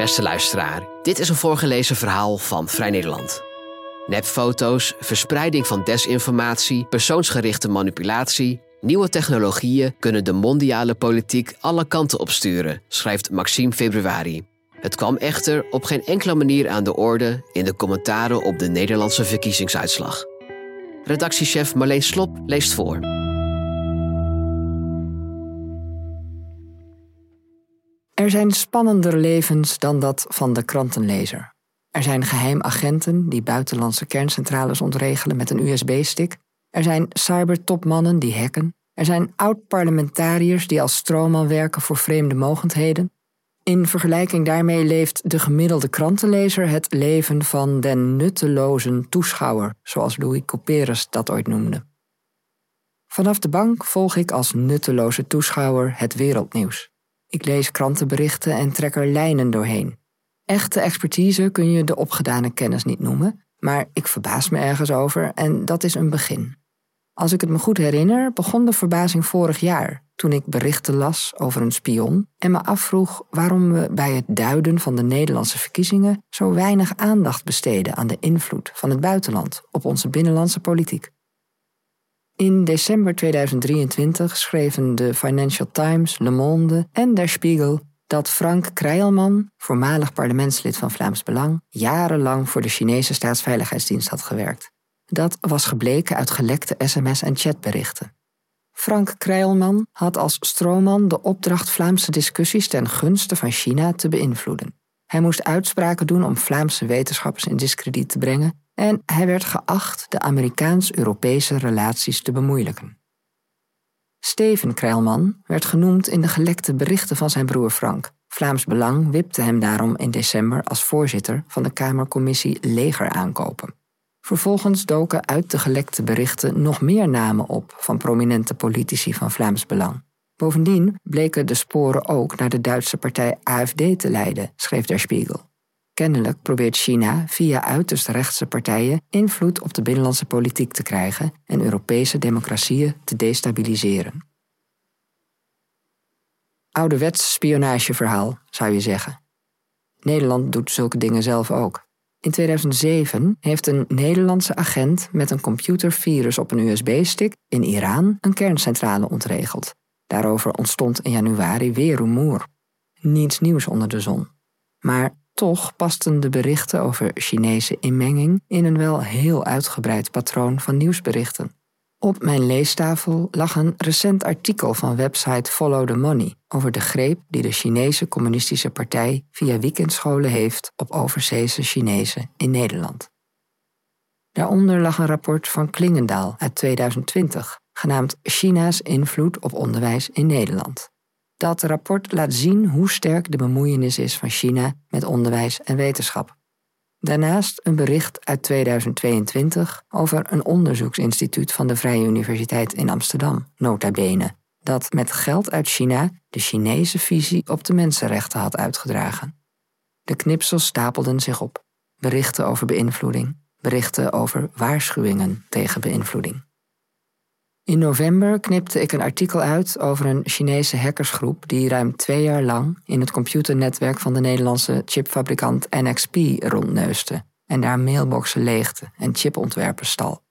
Beste luisteraar, dit is een voorgelezen verhaal van Vrij Nederland. Nepfoto's, verspreiding van desinformatie, persoonsgerichte manipulatie, nieuwe technologieën kunnen de mondiale politiek alle kanten opsturen, schrijft Maxime Februari. Het kwam echter op geen enkele manier aan de orde in de commentaren op de Nederlandse verkiezingsuitslag. Redactiechef Marleen Slop leest voor. Er zijn spannender levens dan dat van de krantenlezer. Er zijn geheimagenten die buitenlandse kerncentrales ontregelen met een USB-stick. Er zijn cybertopmannen die hacken. Er zijn oud-parlementariërs die als stroomman werken voor vreemde mogendheden. In vergelijking daarmee leeft de gemiddelde krantenlezer het leven van den nuttelozen toeschouwer, zoals Louis Couperus dat ooit noemde. Vanaf de bank volg ik als nutteloze toeschouwer het wereldnieuws. Ik lees krantenberichten en trek er lijnen doorheen. Echte expertise kun je de opgedane kennis niet noemen, maar ik verbaas me ergens over en dat is een begin. Als ik het me goed herinner, begon de verbazing vorig jaar, toen ik berichten las over een spion en me afvroeg waarom we bij het duiden van de Nederlandse verkiezingen zo weinig aandacht besteden aan de invloed van het buitenland op onze binnenlandse politiek. In december 2023 schreven de Financial Times, Le Monde en Der Spiegel dat Frank Krijlman, voormalig parlementslid van Vlaams Belang, jarenlang voor de Chinese staatsveiligheidsdienst had gewerkt. Dat was gebleken uit gelekte sms- en chatberichten. Frank Krijlman had als stroomman de opdracht Vlaamse discussies ten gunste van China te beïnvloeden. Hij moest uitspraken doen om Vlaamse wetenschappers in discrediet te brengen en hij werd geacht de Amerikaans-Europese relaties te bemoeilijken. Steven Krijlman werd genoemd in de gelekte berichten van zijn broer Frank. Vlaams Belang wipte hem daarom in december als voorzitter van de Kamercommissie Leger aankopen. Vervolgens doken uit de gelekte berichten nog meer namen op van prominente politici van Vlaams Belang. Bovendien bleken de sporen ook naar de Duitse partij AFD te leiden, schreef Der Spiegel. Kennelijk probeert China via uiterst rechtse partijen invloed op de binnenlandse politiek te krijgen en Europese democratieën te destabiliseren. Ouderwets spionageverhaal, zou je zeggen. Nederland doet zulke dingen zelf ook. In 2007 heeft een Nederlandse agent met een computervirus op een USB-stick in Iran een kerncentrale ontregeld. Daarover ontstond in januari weer rumoer. Niets nieuws onder de zon. Maar toch pasten de berichten over Chinese inmenging in een wel heel uitgebreid patroon van nieuwsberichten. Op mijn leestafel lag een recent artikel van website Follow the Money over de greep die de Chinese Communistische Partij via weekendscholen heeft op overzeese Chinezen in Nederland. Daaronder lag een rapport van Klingendaal uit 2020, genaamd China's invloed op onderwijs in Nederland. Dat rapport laat zien hoe sterk de bemoeienis is van China met onderwijs en wetenschap. Daarnaast een bericht uit 2022 over een onderzoeksinstituut van de Vrije Universiteit in Amsterdam, nota bene, dat met geld uit China de Chinese visie op de mensenrechten had uitgedragen. De knipsels stapelden zich op. Berichten over beïnvloeding, berichten over waarschuwingen tegen beïnvloeding. In november knipte ik een artikel uit over een Chinese hackersgroep die ruim twee jaar lang in het computernetwerk van de Nederlandse chipfabrikant NXP rondneuste en daar mailboxen leegde en chipontwerpen stal.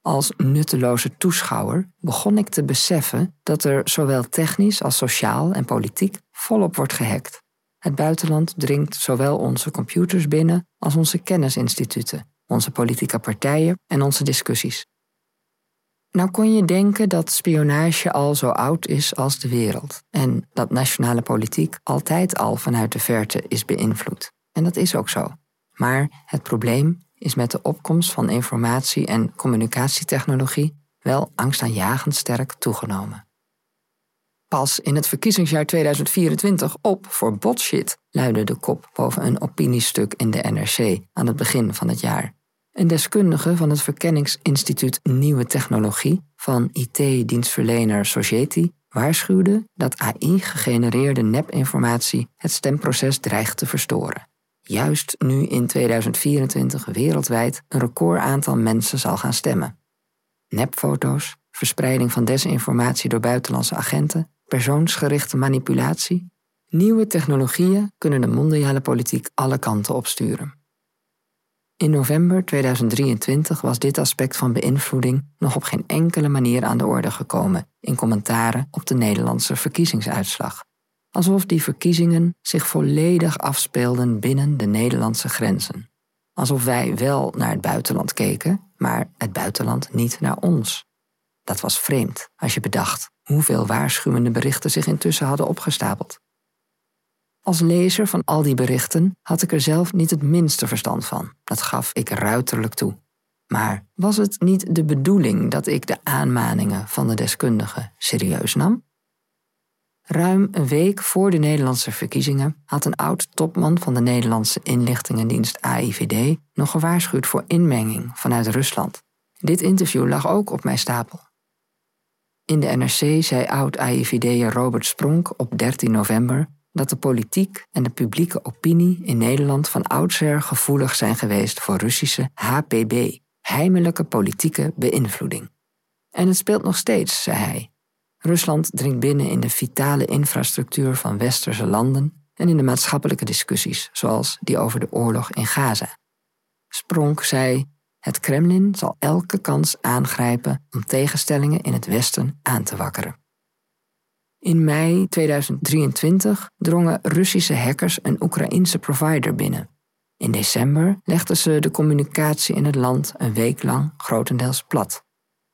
Als nutteloze toeschouwer begon ik te beseffen dat er zowel technisch als sociaal en politiek volop wordt gehackt. Het buitenland dringt zowel onze computers binnen als onze kennisinstituten, onze politieke partijen en onze discussies. Nou kon je denken dat spionage al zo oud is als de wereld en dat nationale politiek altijd al vanuit de verte is beïnvloed. En dat is ook zo. Maar het probleem is met de opkomst van informatie- en communicatietechnologie wel angstaanjagend sterk toegenomen. Pas in het verkiezingsjaar 2024 op voor botshit, luidde de kop boven een opiniestuk in de NRC aan het begin van het jaar. Een deskundige van het Verkenningsinstituut Nieuwe Technologie van IT-dienstverlener Society waarschuwde dat AI-gegenereerde nepinformatie het stemproces dreigt te verstoren. Juist nu in 2024 wereldwijd een recordaantal mensen zal gaan stemmen. Nepfoto's, verspreiding van desinformatie door buitenlandse agenten, persoonsgerichte manipulatie. Nieuwe technologieën kunnen de mondiale politiek alle kanten opsturen. In november 2023 was dit aspect van beïnvloeding nog op geen enkele manier aan de orde gekomen in commentaren op de Nederlandse verkiezingsuitslag. Alsof die verkiezingen zich volledig afspeelden binnen de Nederlandse grenzen. Alsof wij wel naar het buitenland keken, maar het buitenland niet naar ons. Dat was vreemd als je bedacht hoeveel waarschuwende berichten zich intussen hadden opgestapeld. Als lezer van al die berichten had ik er zelf niet het minste verstand van. Dat gaf ik ruiterlijk toe. Maar was het niet de bedoeling dat ik de aanmaningen van de deskundigen serieus nam? Ruim een week voor de Nederlandse verkiezingen had een oud topman van de Nederlandse inlichtingendienst AIVD nog gewaarschuwd voor inmenging vanuit Rusland. Dit interview lag ook op mijn stapel. In de NRC zei oud-AIVD'er Robert Spronk op 13 november dat de politiek en de publieke opinie in Nederland van oudsher gevoelig zijn geweest voor Russische HPB, heimelijke politieke beïnvloeding. En het speelt nog steeds, zei hij. Rusland dringt binnen in de vitale infrastructuur van westerse landen en in de maatschappelijke discussies, zoals die over de oorlog in Gaza. Spronk zei: Het Kremlin zal elke kans aangrijpen om tegenstellingen in het Westen aan te wakkeren. In mei 2023 drongen Russische hackers een Oekraïense provider binnen. In december legden ze de communicatie in het land een week lang grotendeels plat.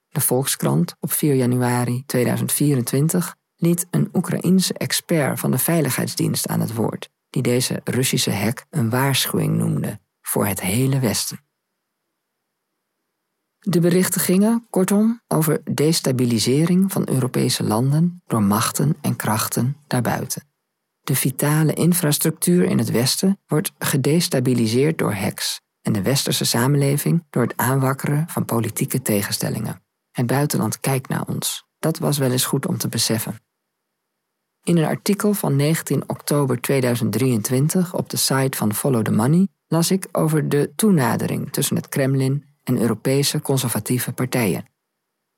De Volkskrant op 4 januari 2024 liet een Oekraïense expert van de Veiligheidsdienst aan het woord, die deze Russische hack een waarschuwing noemde voor het hele Westen. De berichten gingen, kortom, over destabilisering van Europese landen door machten en krachten daarbuiten. De vitale infrastructuur in het Westen wordt gedestabiliseerd door hacks en de westerse samenleving door het aanwakkeren van politieke tegenstellingen. Het buitenland kijkt naar ons. Dat was wel eens goed om te beseffen. In een artikel van 19 oktober 2023 op de site van Follow the Money las ik over de toenadering tussen het Kremlin en Europese conservatieve partijen.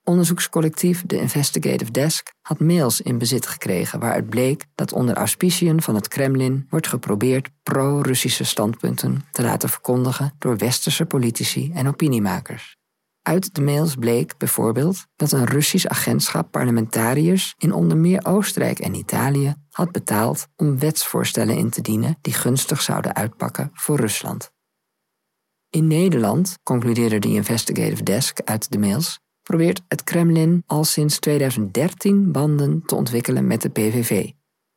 Onderzoekscollectief The Investigative Desk had mails in bezit gekregen waaruit bleek dat onder auspiciën van het Kremlin wordt geprobeerd pro-Russische standpunten te laten verkondigen door westerse politici en opiniemakers. Uit de mails bleek bijvoorbeeld dat een Russisch agentschap parlementariërs in onder meer Oostenrijk en Italië had betaald om wetsvoorstellen in te dienen die gunstig zouden uitpakken voor Rusland. In Nederland, concludeerde de Investigative Desk uit de mails, probeert het Kremlin al sinds 2013 banden te ontwikkelen met de PVV.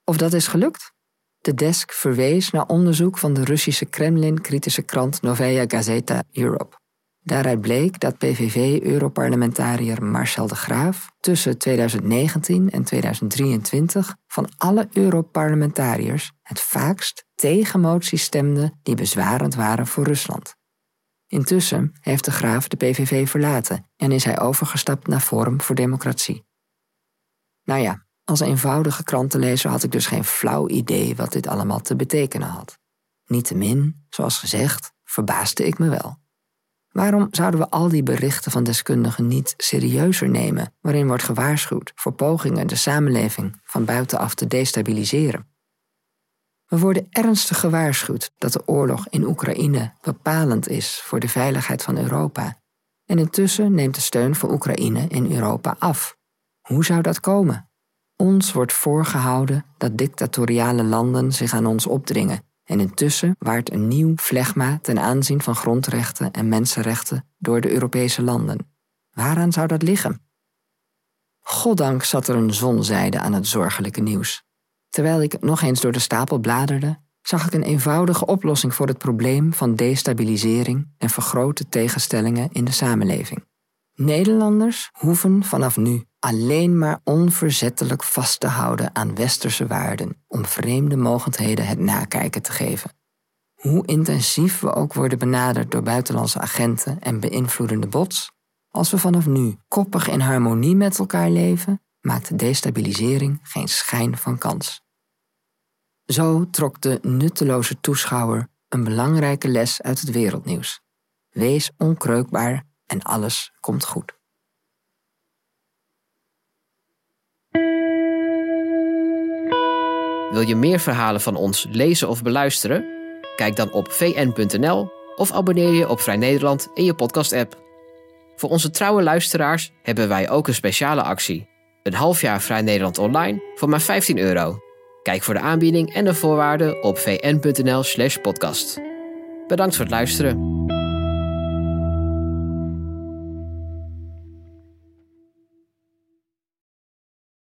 Of dat is gelukt? De desk verwees naar onderzoek van de Russische Kremlin-kritische krant Novaya Gazeta Europe. Daaruit bleek dat PVV-europarlementariër Marcel de Graaf tussen 2019 en 2023 van alle Europarlementariërs het vaakst tegen moties stemde die bezwarend waren voor Rusland. Intussen heeft de graaf de PVV verlaten en is hij overgestapt naar Forum voor Democratie. Nou ja, als eenvoudige krantenlezer had ik dus geen flauw idee wat dit allemaal te betekenen had. Niettemin, zoals gezegd, verbaasde ik me wel. Waarom zouden we al die berichten van deskundigen niet serieuzer nemen, waarin wordt gewaarschuwd voor pogingen de samenleving van buitenaf te destabiliseren? We worden ernstig gewaarschuwd dat de oorlog in Oekraïne bepalend is voor de veiligheid van Europa. En intussen neemt de steun voor Oekraïne in Europa af. Hoe zou dat komen? Ons wordt voorgehouden dat dictatoriale landen zich aan ons opdringen. En intussen waart een nieuw flegma ten aanzien van grondrechten en mensenrechten door de Europese landen. Waaraan zou dat liggen? Goddank zat er een zonzijde aan het zorgelijke nieuws. Terwijl ik nog eens door de stapel bladerde, zag ik een eenvoudige oplossing voor het probleem van destabilisering en vergrote tegenstellingen in de samenleving. Nederlanders hoeven vanaf nu alleen maar onverzettelijk vast te houden aan westerse waarden om vreemde mogendheden het nakijken te geven. Hoe intensief we ook worden benaderd door buitenlandse agenten en beïnvloedende bots, als we vanaf nu koppig in harmonie met elkaar leven, maakt destabilisering geen schijn van kans. Zo trok de nutteloze toeschouwer een belangrijke les uit het wereldnieuws. Wees onkreukbaar en alles komt goed. Wil je meer verhalen van ons lezen of beluisteren? Kijk dan op vn.nl of abonneer je op Vrij Nederland in je podcast-app. Voor onze trouwe luisteraars hebben wij ook een speciale actie. Een half jaar Vrij Nederland online voor maar 15 euro. Kijk voor de aanbieding en de voorwaarden op vn.nl/podcast. Bedankt voor het luisteren.